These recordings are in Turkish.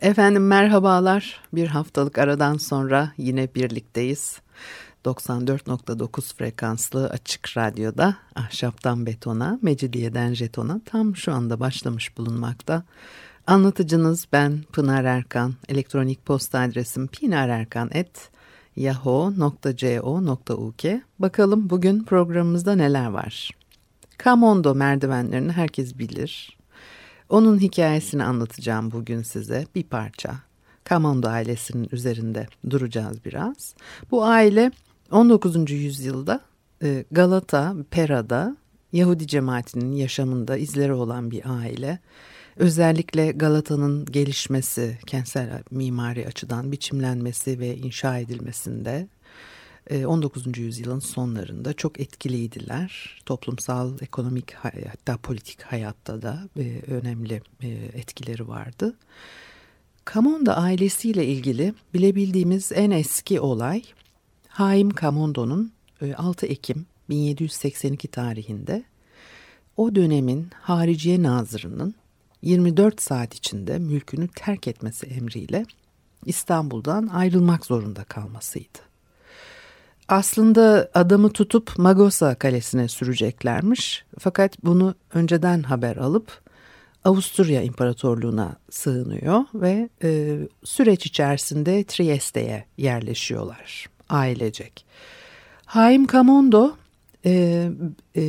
Efendim merhabalar. Bir haftalık aradan sonra yine birlikteyiz. 94.9 frekanslı açık radyoda ahşaptan betona, mecidiyeden jetona tam şu anda başlamış bulunmakta. Anlatıcınız ben Pınar Erkan. Elektronik posta adresim pinarerkan.yahoo.co.uk Bakalım bugün programımızda neler var. Kamondo merdivenlerini herkes bilir. Onun hikayesini anlatacağım bugün size bir parça. Kamondo ailesinin üzerinde duracağız biraz. Bu aile 19. yüzyılda e, Galata, Pera'da Yahudi cemaatinin yaşamında izleri olan bir aile. Özellikle Galata'nın gelişmesi, kentsel mimari açıdan biçimlenmesi ve inşa edilmesinde 19. E, yüzyılın sonlarında çok etkiliydiler. Toplumsal, ekonomik hatta politik hayatta da e, önemli etkileri vardı. Kamonda ailesiyle ilgili bilebildiğimiz en eski olay Haim Kamondo'nun 6 e, Ekim 1782 tarihinde o dönemin Hariciye Nazırı'nın 24 saat içinde mülkünü terk etmesi emriyle İstanbul'dan ayrılmak zorunda kalmasıydı. Aslında adamı tutup Magosa kalesine süreceklermiş fakat bunu önceden haber alıp Avusturya İmparatorluğu'na sığınıyor ve e, süreç içerisinde Trieste'ye yerleşiyorlar ailecek. Haim Kamondo e, e,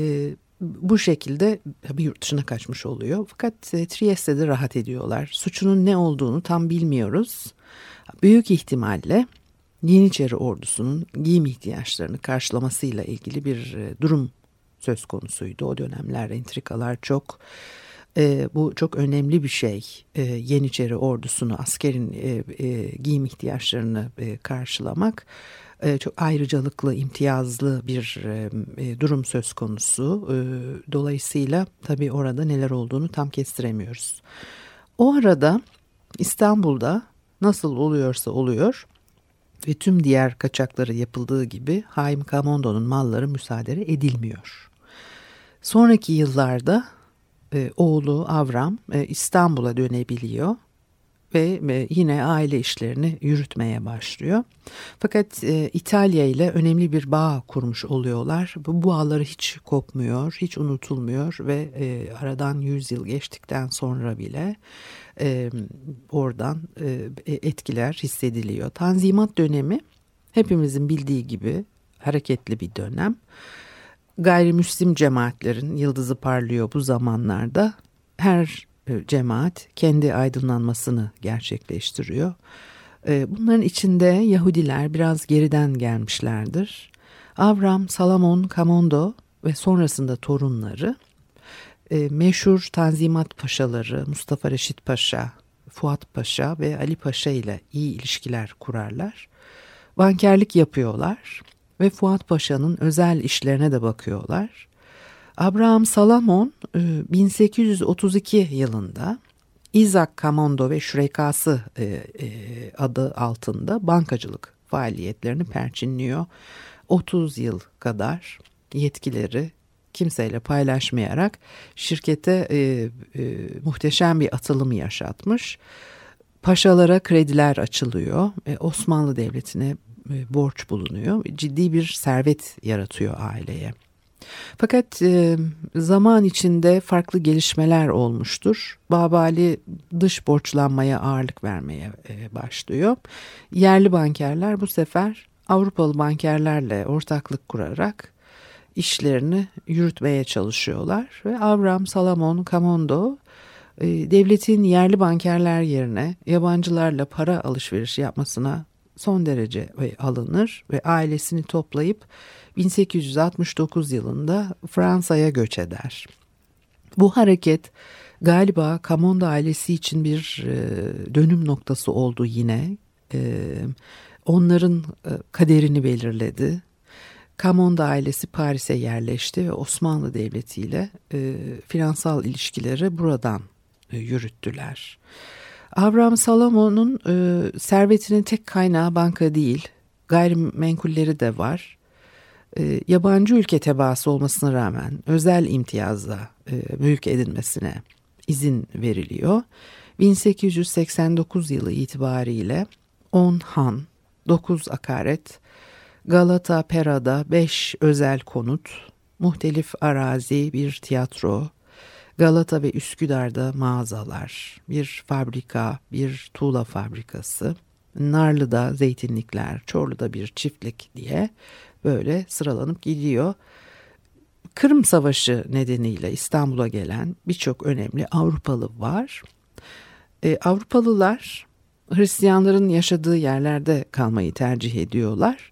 bu şekilde bir yurt dışına kaçmış oluyor. Fakat e, Trieste'de rahat ediyorlar. Suçunun ne olduğunu tam bilmiyoruz. Büyük ihtimalle Yeniçeri ordusunun giyim ihtiyaçlarını karşılamasıyla ilgili bir e, durum söz konusuydu. O dönemler entrikalar çok. E, bu çok önemli bir şey. E, Yeniçeri ordusunu, askerin e, e, giyim ihtiyaçlarını e, karşılamak. E, çok ayrıcalıklı, imtiyazlı bir e, e, durum söz konusu. Dolayısıyla tabii orada neler olduğunu tam kestiremiyoruz. O arada İstanbul'da nasıl oluyorsa oluyor ve tüm diğer kaçakları yapıldığı gibi Haim Kamondo'nun malları müsaade edilmiyor. Sonraki yıllarda oğlu Avram İstanbul'a dönebiliyor ve yine aile işlerini yürütmeye başlıyor. Fakat e, İtalya ile önemli bir bağ kurmuş oluyorlar. Bu bağları hiç kopmuyor, hiç unutulmuyor ve e, aradan 100 yıl geçtikten sonra bile e, oradan e, etkiler hissediliyor. Tanzimat dönemi hepimizin bildiği gibi hareketli bir dönem. Gayrimüslim cemaatlerin yıldızı parlıyor bu zamanlarda. Her e, cemaat kendi aydınlanmasını gerçekleştiriyor. E, bunların içinde Yahudiler biraz geriden gelmişlerdir. Avram, Salamon, Kamondo ve sonrasında torunları e, meşhur Tanzimat Paşaları Mustafa Reşit Paşa, Fuat Paşa ve Ali Paşa ile iyi ilişkiler kurarlar. Bankerlik yapıyorlar ve Fuat Paşa'nın özel işlerine de bakıyorlar. Abraham Salamon 1832 e, yılında Isaac Kamondo ve Şürekası e, e, adı altında bankacılık faaliyetlerini perçinliyor. 30 yıl kadar yetkileri kimseyle paylaşmayarak şirkete e, e, muhteşem bir atılım yaşatmış. Paşalara krediler açılıyor. E, Osmanlı Devleti'ne e, borç bulunuyor. Ciddi bir servet yaratıyor aileye. Fakat e, zaman içinde farklı gelişmeler olmuştur. Babali dış borçlanmaya ağırlık vermeye e, başlıyor. Yerli bankerler bu sefer Avrupalı bankerlerle ortaklık kurarak işlerini yürütmeye çalışıyorlar. Ve Avram Salamon Kamondo e, devletin yerli bankerler yerine yabancılarla para alışverişi yapmasına son derece alınır ve ailesini toplayıp 1869 yılında Fransa'ya göç eder. Bu hareket galiba Kamonda ailesi için bir e, dönüm noktası oldu yine. E, onların e, kaderini belirledi. Kamonda ailesi Paris'e yerleşti ve Osmanlı Devleti ile e, finansal ilişkileri buradan e, yürüttüler. Abraham Salomon'un e, servetinin tek kaynağı banka değil, gayrimenkulleri de var. E, yabancı ülke tebaası olmasına rağmen özel imtiyazla e, mülk edinmesine izin veriliyor. 1889 yılı itibariyle 10 han, 9 akaret, Galata Pera'da 5 özel konut, muhtelif arazi, bir tiyatro, Galata ve Üsküdar'da mağazalar, bir fabrika, bir tuğla fabrikası, Narlı'da zeytinlikler, Çorlu'da bir çiftlik diye böyle sıralanıp gidiyor. Kırım Savaşı nedeniyle İstanbul'a gelen birçok önemli Avrupalı var. Ee, Avrupalılar Hristiyanların yaşadığı yerlerde kalmayı tercih ediyorlar.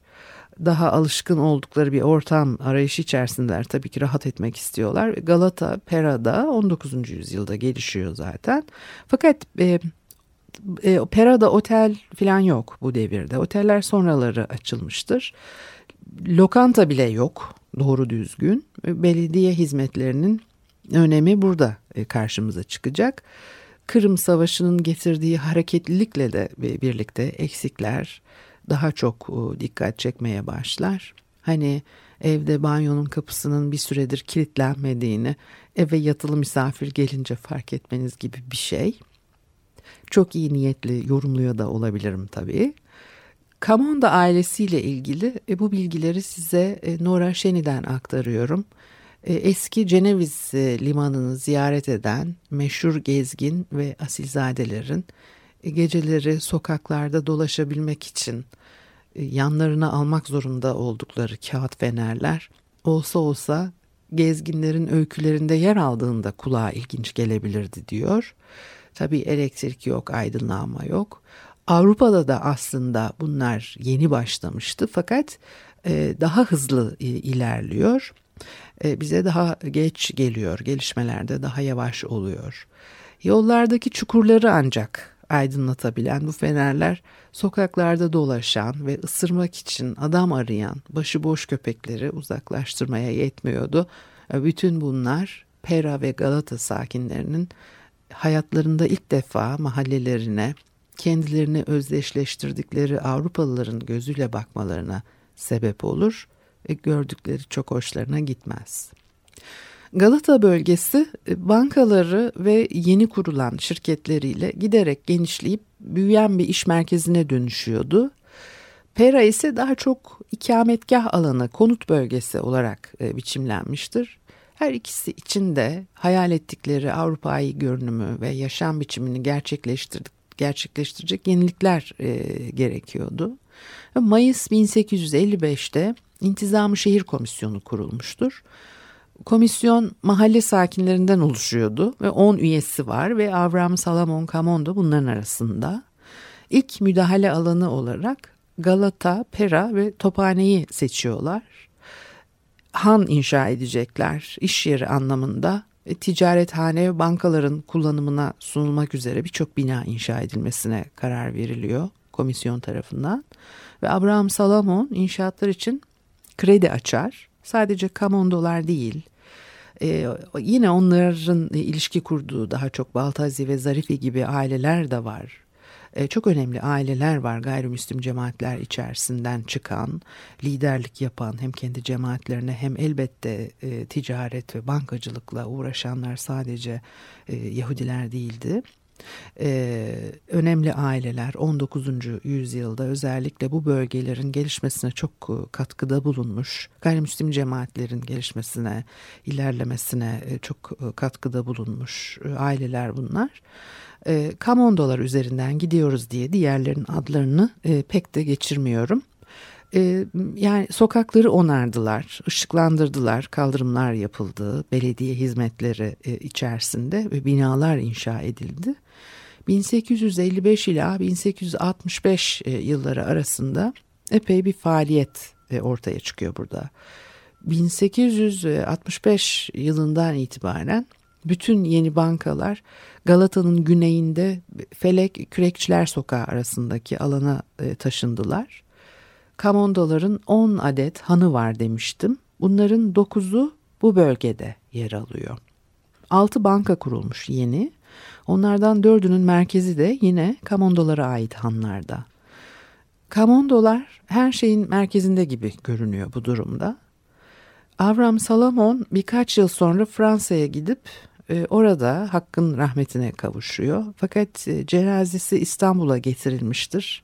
Daha alışkın oldukları bir ortam arayışı içerisindeler. Tabii ki rahat etmek istiyorlar. Galata, Pera'da 19. yüzyılda gelişiyor zaten. Fakat e, e, Pera'da otel falan yok bu devirde. Oteller sonraları açılmıştır. Lokanta bile yok doğru düzgün. Belediye hizmetlerinin önemi burada e, karşımıza çıkacak. Kırım Savaşı'nın getirdiği hareketlilikle de birlikte eksikler daha çok e, dikkat çekmeye başlar. Hani evde banyonun kapısının bir süredir kilitlenmediğini, eve yatılı misafir gelince fark etmeniz gibi bir şey. Çok iyi niyetli yorumluyor da olabilirim tabii. Kamonda ailesiyle ilgili e, bu bilgileri size e, Nora Şeni'den aktarıyorum. E, eski Ceneviz e, limanını ziyaret eden meşhur gezgin ve asilzadelerin geceleri sokaklarda dolaşabilmek için e, yanlarına almak zorunda oldukları kağıt fenerler olsa olsa gezginlerin öykülerinde yer aldığında kulağa ilginç gelebilirdi diyor. Tabii elektrik yok, aydınlanma yok. Avrupa'da da aslında bunlar yeni başlamıştı fakat e, daha hızlı e, ilerliyor. E, bize daha geç geliyor, gelişmelerde daha yavaş oluyor. Yollardaki çukurları ancak aydınlatabilen bu fenerler sokaklarda dolaşan ve ısırmak için adam arayan başıboş köpekleri uzaklaştırmaya yetmiyordu. E, bütün bunlar Pera ve Galata sakinlerinin hayatlarında ilk defa mahallelerine, kendilerini özdeşleştirdikleri Avrupalıların gözüyle bakmalarına sebep olur ve gördükleri çok hoşlarına gitmez. Galata bölgesi e, bankaları ve yeni kurulan şirketleriyle giderek genişleyip büyüyen bir iş merkezine dönüşüyordu. Pera ise daha çok ikametgah alanı, konut bölgesi olarak e, biçimlenmiştir. Her ikisi için de hayal ettikleri Avrupa'yı görünümü ve yaşam biçimini gerçekleştirdik, gerçekleştirecek yenilikler e, gerekiyordu. Mayıs 1855'te İntizamı Şehir Komisyonu kurulmuştur. Komisyon mahalle sakinlerinden oluşuyordu ve 10 üyesi var ve Avram Salamon Kamondo bunların arasında. İlk müdahale alanı olarak Galata, Pera ve Tophane'yi seçiyorlar. Han inşa edecekler iş yeri anlamında e, ticarethane ve bankaların kullanımına sunulmak üzere birçok bina inşa edilmesine karar veriliyor komisyon tarafından. Ve Abraham Salamon inşaatlar için kredi açar. Sadece kamondolar değil. Ee, yine onların ilişki kurduğu daha çok Baltazi ve Zarifi gibi aileler de var. Ee, çok önemli aileler var gayrimüslim cemaatler içerisinden çıkan, liderlik yapan hem kendi cemaatlerine hem elbette e, ticaret ve bankacılıkla uğraşanlar sadece e, Yahudiler değildi. Ee, önemli aileler 19. yüzyılda özellikle bu bölgelerin gelişmesine çok e, katkıda bulunmuş. Gayrimüslim cemaatlerin gelişmesine, ilerlemesine e, çok e, katkıda bulunmuş aileler bunlar. E, Kamondolar üzerinden gidiyoruz diye diğerlerin adlarını e, pek de geçirmiyorum. E, yani sokakları onardılar, ışıklandırdılar, kaldırımlar yapıldı, belediye hizmetleri e, içerisinde ve binalar inşa edildi. 1855 ila 1865 e, yılları arasında epey bir faaliyet e, ortaya çıkıyor burada. 1865 yılından itibaren bütün yeni bankalar Galata'nın güneyinde Felek Kürekçiler Sokağı arasındaki alana e, taşındılar. Kamondoların 10 adet hanı var demiştim. Bunların 9'u bu bölgede yer alıyor. 6 banka kurulmuş yeni. Onlardan dördünün merkezi de yine Kamondolara ait hanlarda. Kamondolar her şeyin merkezinde gibi görünüyor bu durumda. Avram Salamon birkaç yıl sonra Fransa'ya gidip e, orada Hakk'ın rahmetine kavuşuyor. Fakat e, cenazesi İstanbul'a getirilmiştir.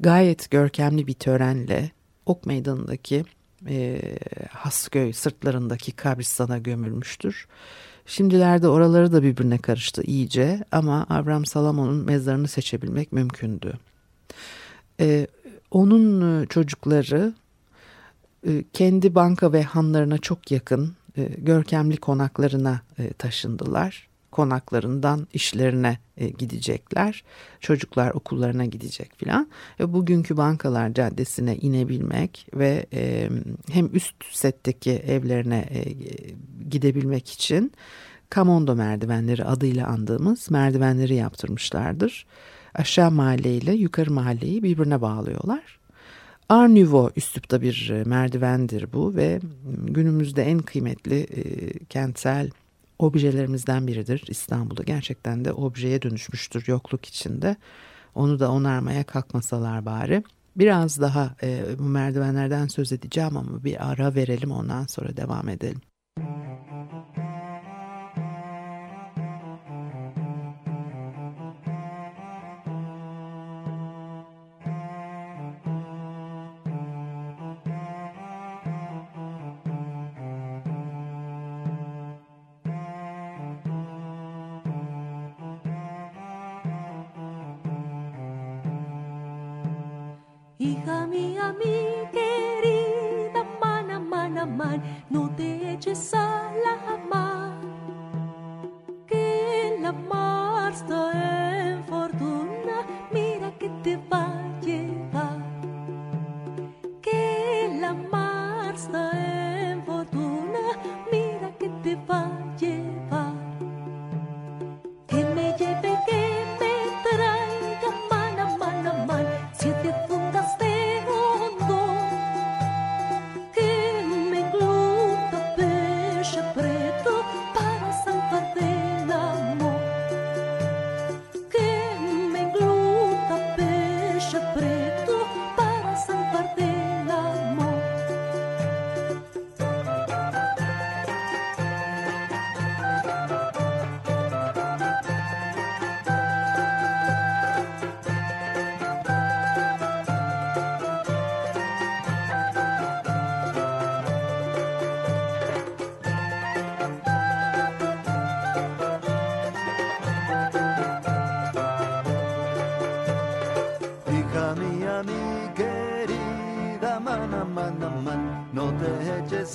Gayet görkemli bir törenle Ok Meydanı'ndaki e, Hasköy sırtlarındaki kabristana gömülmüştür. Şimdilerde oraları da birbirine karıştı iyice ama Avram Salamon'un mezarını seçebilmek mümkündü. Ee, onun e, çocukları e, kendi banka ve hanlarına çok yakın e, görkemli konaklarına e, taşındılar. Konaklarından işlerine e, gidecekler. Çocuklar okullarına gidecek filan. Bugünkü bankalar caddesine inebilmek ve e, hem üst setteki evlerine e, gidebilmek için Kamondo merdivenleri adıyla andığımız merdivenleri yaptırmışlardır. Aşağı mahalleyle yukarı mahalleyi birbirine bağlıyorlar. Art Nouveau üslupta bir merdivendir bu ve günümüzde en kıymetli e, kentsel objelerimizden biridir İstanbul'da. Gerçekten de objeye dönüşmüştür yokluk içinde. Onu da onarmaya kalkmasalar bari. Biraz daha e, bu merdivenlerden söz edeceğim ama bir ara verelim ondan sonra devam edelim.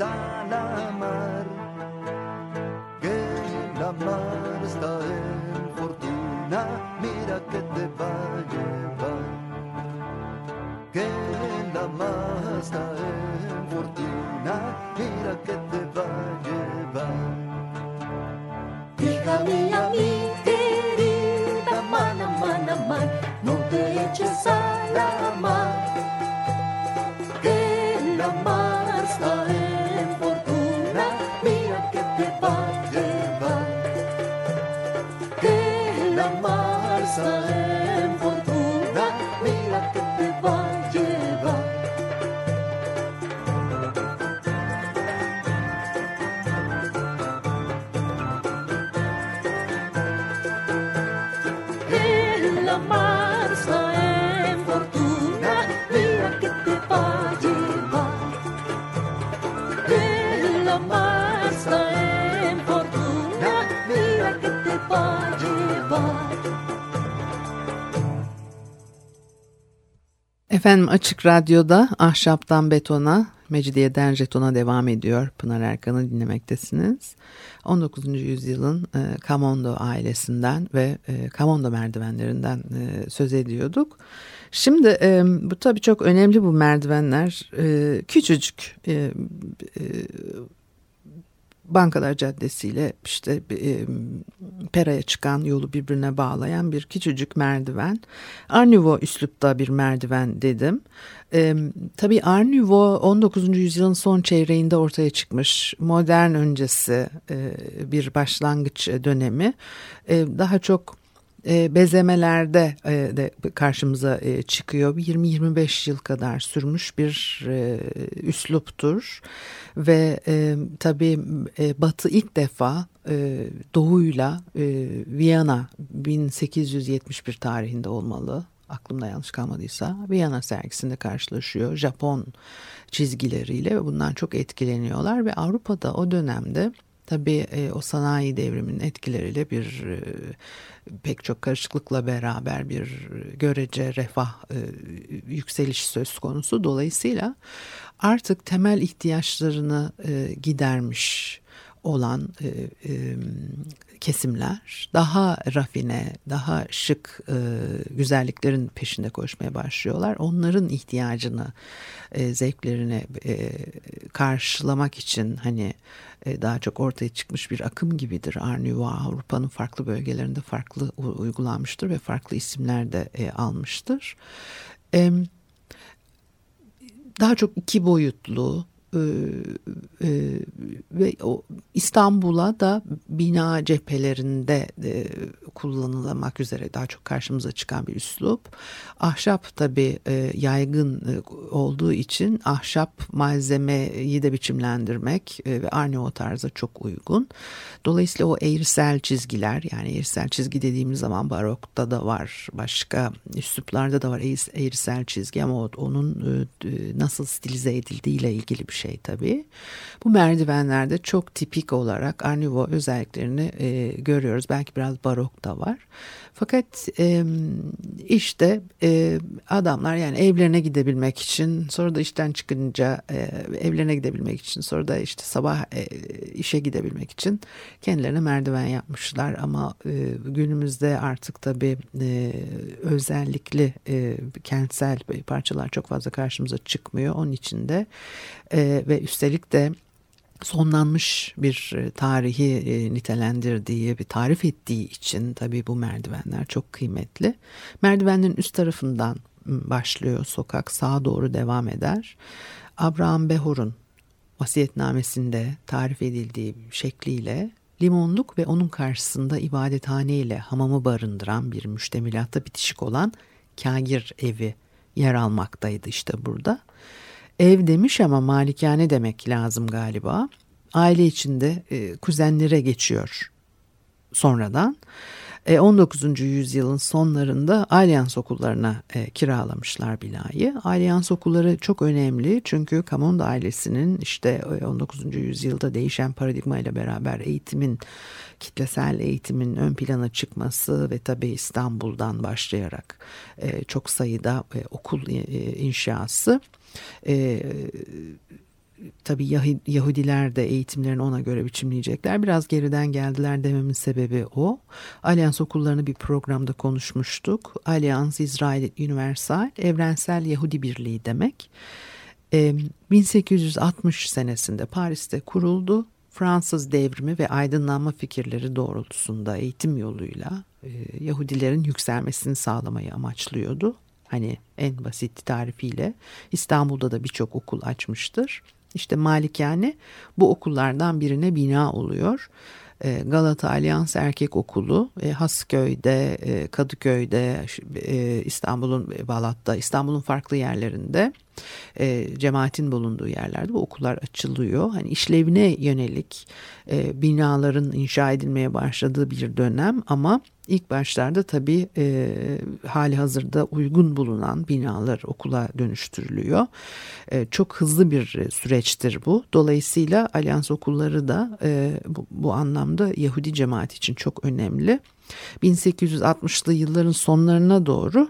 sana Christ ahead. Efendim Açık Radyo'da Ahşaptan Betona, Mecidiyeden Jeton'a devam ediyor. Pınar Erkan'ı dinlemektesiniz. 19. yüzyılın e, Kamondo ailesinden ve e, Kamondo merdivenlerinden e, söz ediyorduk. Şimdi e, bu tabii çok önemli bu merdivenler. E, küçücük e, e, Bankalar Caddesi ile işte e, Pera'ya çıkan yolu birbirine bağlayan bir küçücük merdiven. Art üslupta bir merdiven dedim. E, tabii Art Nouveau 19. yüzyılın son çeyreğinde ortaya çıkmış modern öncesi e, bir başlangıç dönemi. E, daha çok e, bezemelerde e, de karşımıza e, çıkıyor. 20-25 yıl kadar sürmüş bir üsluptur. Ve tabii Batı ilk defa Doğu'yla Viyana 1871 tarihinde olmalı. Aklımda yanlış kalmadıysa Viyana sergisinde karşılaşıyor Japon çizgileriyle ve bundan çok etkileniyorlar. Ve Avrupa'da o dönemde Tabii e, o sanayi devriminin etkileriyle bir e, pek çok karışıklıkla beraber bir görece refah e, yükseliş söz konusu. Dolayısıyla artık temel ihtiyaçlarını e, gidermiş olan e, e, kesimler daha rafine, daha şık e, güzelliklerin peşinde koşmaya başlıyorlar. Onların ihtiyacını, e, zevklerini e, karşılamak için hani e, daha çok ortaya çıkmış bir akım gibidir. Art Avrupa'nın farklı bölgelerinde farklı uygulanmıştır ve farklı isimler de e, almıştır. E, daha çok iki boyutlu e, e, ve o İstanbul'a da bina cephelerinde e, kullanılmak üzere daha çok karşımıza çıkan bir üslup. Ahşap tabi e, yaygın e, olduğu için ahşap malzemeyi de biçimlendirmek e, ve Arnavut tarza çok uygun. Dolayısıyla o eğrisel çizgiler yani eğrisel çizgi dediğimiz zaman barokta da var başka üsluplarda da var eğrisel çizgi ama onun nasıl stilize edildiği ile ilgili bir şey tabii. Bu merdivenlerde çok tipik olarak Arnivo özelliklerini e, görüyoruz. Belki biraz barok da var. Fakat e, işte e, adamlar yani evlerine gidebilmek için sonra da işten çıkınca e, evlerine gidebilmek için sonra da işte sabah e, işe gidebilmek için kendilerine merdiven yapmışlar. Ama e, günümüzde artık tabii e, özellikle e, kentsel parçalar çok fazla karşımıza çıkmıyor. Onun için de e, ve üstelik de sonlanmış bir e, tarihi e, nitelendirdiği, bir tarif ettiği için tabii bu merdivenler çok kıymetli. Merdivenlerin üst tarafından başlıyor sokak, sağa doğru devam eder. Abraham Behor'un vasiyetnamesinde tarif edildiği şekliyle limonluk ve onun karşısında ibadethane ile hamamı barındıran bir müştemilatta bitişik olan kagir evi yer almaktaydı işte burada. Ev demiş ama malikane demek lazım galiba. Aile içinde e, kuzenlere geçiyor sonradan. E, 19. yüzyılın sonlarında Alyans okullarına e, kiralamışlar binayı. Alyans okulları çok önemli çünkü Kamonda ailesinin işte 19. E, yüzyılda değişen paradigma ile beraber eğitimin kitlesel eğitimin ön plana çıkması ve tabi İstanbul'dan başlayarak e, çok sayıda e, okul e, inşası e, tabii Yahudiler de eğitimlerini ona göre biçimleyecekler. Biraz geriden geldiler dememin sebebi o. Alyans okullarını bir programda konuşmuştuk. Alyans İsrail Universal, Evrensel Yahudi Birliği demek. E, 1860 senesinde Paris'te kuruldu. Fransız devrimi ve aydınlanma fikirleri doğrultusunda eğitim yoluyla e, Yahudilerin yükselmesini sağlamayı amaçlıyordu. Hani en basit tarifiyle İstanbul'da da birçok okul açmıştır. İşte Malikane bu okullardan birine bina oluyor. E, Galata Alyans Erkek Okulu e, Hasköy'de, e, Kadıköy'de, İstanbul'un Balat'ta, İstanbul'un farklı yerlerinde cemaatin bulunduğu yerlerde bu okullar açılıyor. Hani işlevine yönelik binaların inşa edilmeye başladığı bir dönem ama İlk başlarda tabii e, hali hazırda uygun bulunan binalar okula dönüştürülüyor. E, çok hızlı bir süreçtir bu. Dolayısıyla Alyans okulları da e, bu, bu anlamda Yahudi cemaat için çok önemli. 1860'lı yılların sonlarına doğru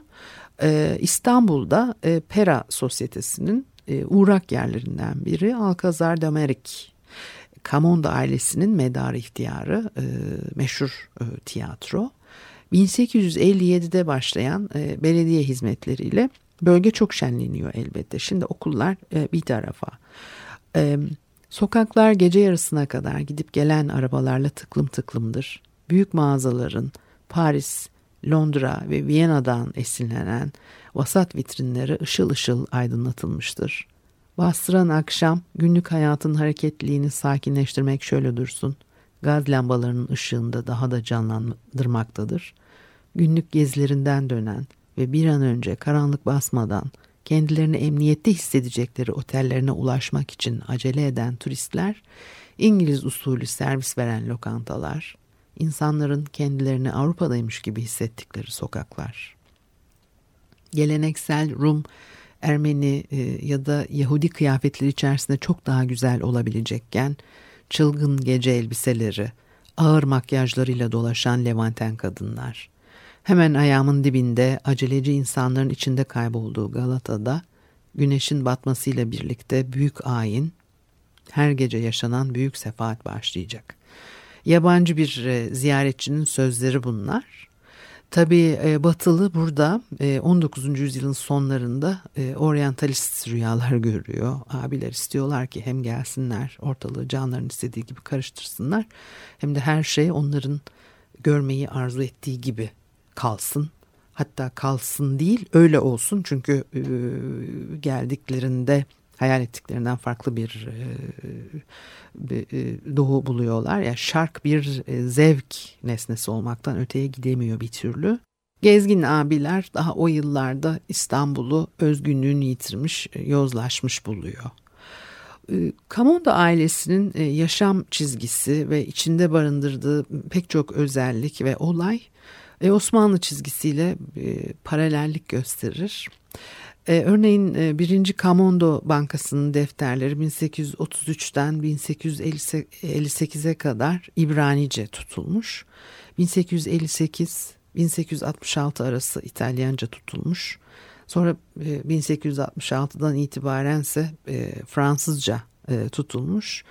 e, İstanbul'da e, Pera Sosyetesi'nin e, uğrak yerlerinden biri Alcazar de Amerik Kamonda ailesinin medarı ihtiyarı e, meşhur e, tiyatro. 1857'de başlayan e, belediye hizmetleriyle bölge çok şenleniyor elbette. Şimdi okullar e, bir tarafa. E, Sokaklar gece yarısına kadar gidip gelen arabalarla tıklım tıklımdır. Büyük mağazaların Paris, Londra ve Viyana'dan esinlenen vasat vitrinleri ışıl ışıl aydınlatılmıştır. Bastıran akşam günlük hayatın hareketliliğini sakinleştirmek şöyle dursun. Gaz lambalarının ışığında daha da canlandırmaktadır. Günlük gezilerinden dönen ve bir an önce karanlık basmadan kendilerini emniyette hissedecekleri otellerine ulaşmak için acele eden turistler, İngiliz usulü servis veren lokantalar, insanların kendilerini Avrupa'daymış gibi hissettikleri sokaklar. Geleneksel Rum, Ermeni e, ya da Yahudi kıyafetleri içerisinde çok daha güzel olabilecekken, çılgın gece elbiseleri, ağır makyajlarıyla dolaşan Levanten kadınlar, Hemen ayağımın dibinde aceleci insanların içinde kaybolduğu Galata'da güneşin batmasıyla birlikte büyük ayin, her gece yaşanan büyük sefaat başlayacak. Yabancı bir e, ziyaretçinin sözleri bunlar. Tabii e, Batılı burada 19. E, yüzyılın sonlarında oryantalist rüyalar görüyor. Abiler istiyorlar ki hem gelsinler ortalığı canların istediği gibi karıştırsınlar hem de her şey onların görmeyi arzu ettiği gibi kalsın. Hatta kalsın değil öyle olsun çünkü e, geldiklerinde hayal ettiklerinden farklı bir, e, e, doğu buluyorlar. Ya yani şark bir e, zevk nesnesi olmaktan öteye gidemiyor bir türlü. Gezgin abiler daha o yıllarda İstanbul'u özgünlüğünü yitirmiş, e, yozlaşmış buluyor. Kamonda ailesinin yaşam çizgisi ve içinde barındırdığı pek çok özellik ve olay e, Osmanlı çizgisiyle e, paralellik gösterir. E, örneğin e, 1. Kamondo Bankası'nın defterleri 1833'ten 1858'e kadar İbranice tutulmuş. 1858 1866 arası İtalyanca tutulmuş. Sonra e, 1866'dan itibarense e, Fransızca e, tutulmuş.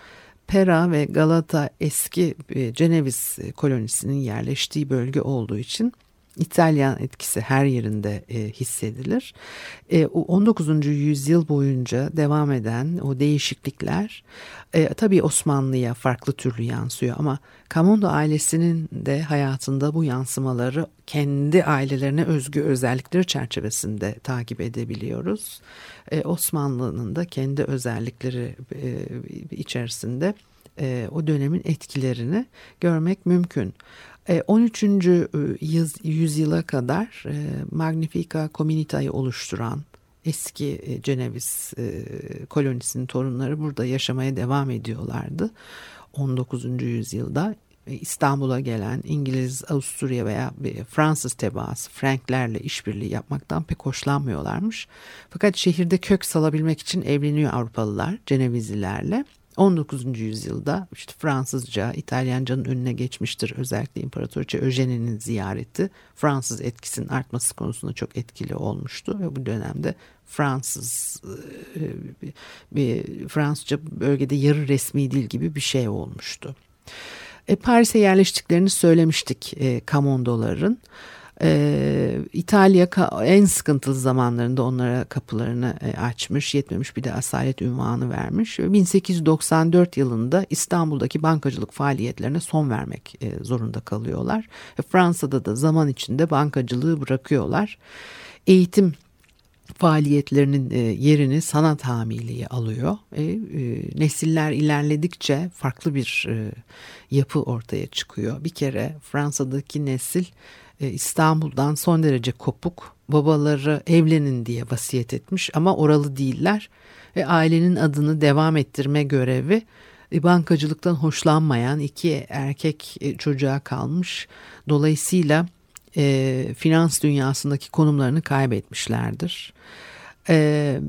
Pera ve Galata eski e, Ceneviz kolonisinin yerleştiği bölge olduğu için İtalyan etkisi her yerinde e, hissedilir. E, 19. yüzyıl boyunca devam eden o değişiklikler e, tabii Osmanlı'ya farklı türlü yansıyor ama Kamondo ailesinin de hayatında bu yansımaları kendi ailelerine özgü özellikleri çerçevesinde takip edebiliyoruz. E, Osmanlı'nın da kendi özellikleri e, içerisinde e, o dönemin etkilerini görmek mümkün. 13. E, e, yüzyıla kadar e, Magnifica Communita'yı oluşturan eski Ceneviz kolonisinin torunları burada yaşamaya devam ediyorlardı. 19. yüzyılda İstanbul'a gelen İngiliz, Avusturya veya Fransız tebaası Franklerle işbirliği yapmaktan pek hoşlanmıyorlarmış. Fakat şehirde kök salabilmek için evleniyor Avrupalılar Cenevizlilerle 19. yüzyılda işte Fransızca, İtalyancanın önüne geçmiştir. Özellikle İmparatoriçe Öjene'nin ziyareti Fransız etkisinin artması konusunda çok etkili olmuştu ve bu dönemde Fransız e, Fransızca bölgede yarı resmi dil gibi bir şey olmuştu. E, Paris'e yerleştiklerini söylemiştik e, Kamondoların. Ee, İtalya en sıkıntılı zamanlarında onlara kapılarını e, açmış, yetmemiş bir de asalet ünvanı vermiş. 1894 yılında İstanbul'daki bankacılık faaliyetlerine son vermek e, zorunda kalıyorlar. Fransa'da da zaman içinde bankacılığı bırakıyorlar. Eğitim faaliyetlerinin e, yerini sanat hamiliği alıyor. E, e, nesiller ilerledikçe farklı bir e, yapı ortaya çıkıyor. Bir kere Fransa'daki nesil İstanbul'dan son derece kopuk babaları evlenin diye vasiyet etmiş ama oralı değiller ve ailenin adını devam ettirme görevi e, bankacılıktan hoşlanmayan iki erkek e, çocuğa kalmış. Dolayısıyla e, finans dünyasındaki konumlarını kaybetmişlerdir. E,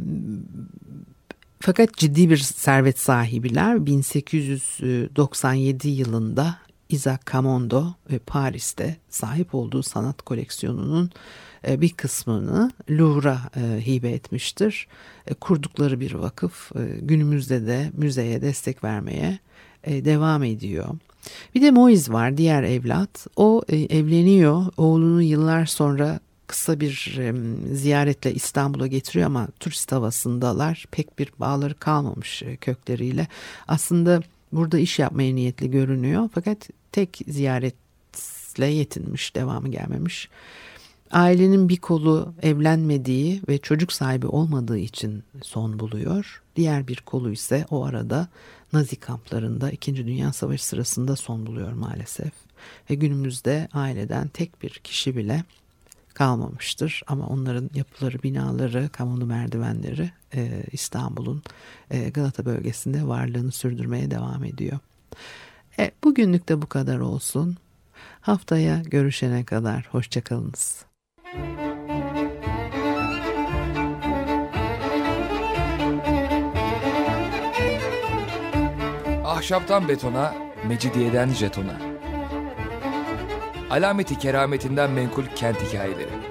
fakat ciddi bir servet sahibiler 1897 yılında Isaac Camondo ve Paris'te sahip olduğu sanat koleksiyonunun e, bir kısmını Louvre'a e, hibe etmiştir. E, kurdukları bir vakıf günümüzde de müzeye destek vermeye devam ediyor. Bir de Moise var diğer evlat. O evleniyor. Oğlunu yıllar sonra kısa bir ziyaretle İstanbul'a getiriyor ama turist havasındalar. Pek bir bağları kalmamış kökleriyle. Aslında burada iş yapmaya niyetli görünüyor fakat tek ziyaretle yetinmiş, devamı gelmemiş. Ailenin bir kolu evlenmediği ve çocuk sahibi olmadığı için son buluyor. Diğer bir kolu ise o arada Nazi kamplarında 2. Dünya Savaşı sırasında son buluyor maalesef. Ve günümüzde aileden tek bir kişi bile kalmamıştır. Ama onların yapıları, binaları, kamunu merdivenleri e, İstanbul'un e, Galata bölgesinde varlığını sürdürmeye devam ediyor. E, bugünlük de bu kadar olsun. Haftaya görüşene kadar hoşçakalınız. Ahşaptan betona, mecidiyeden jetona. Alameti kerametinden menkul kent hikayeleri.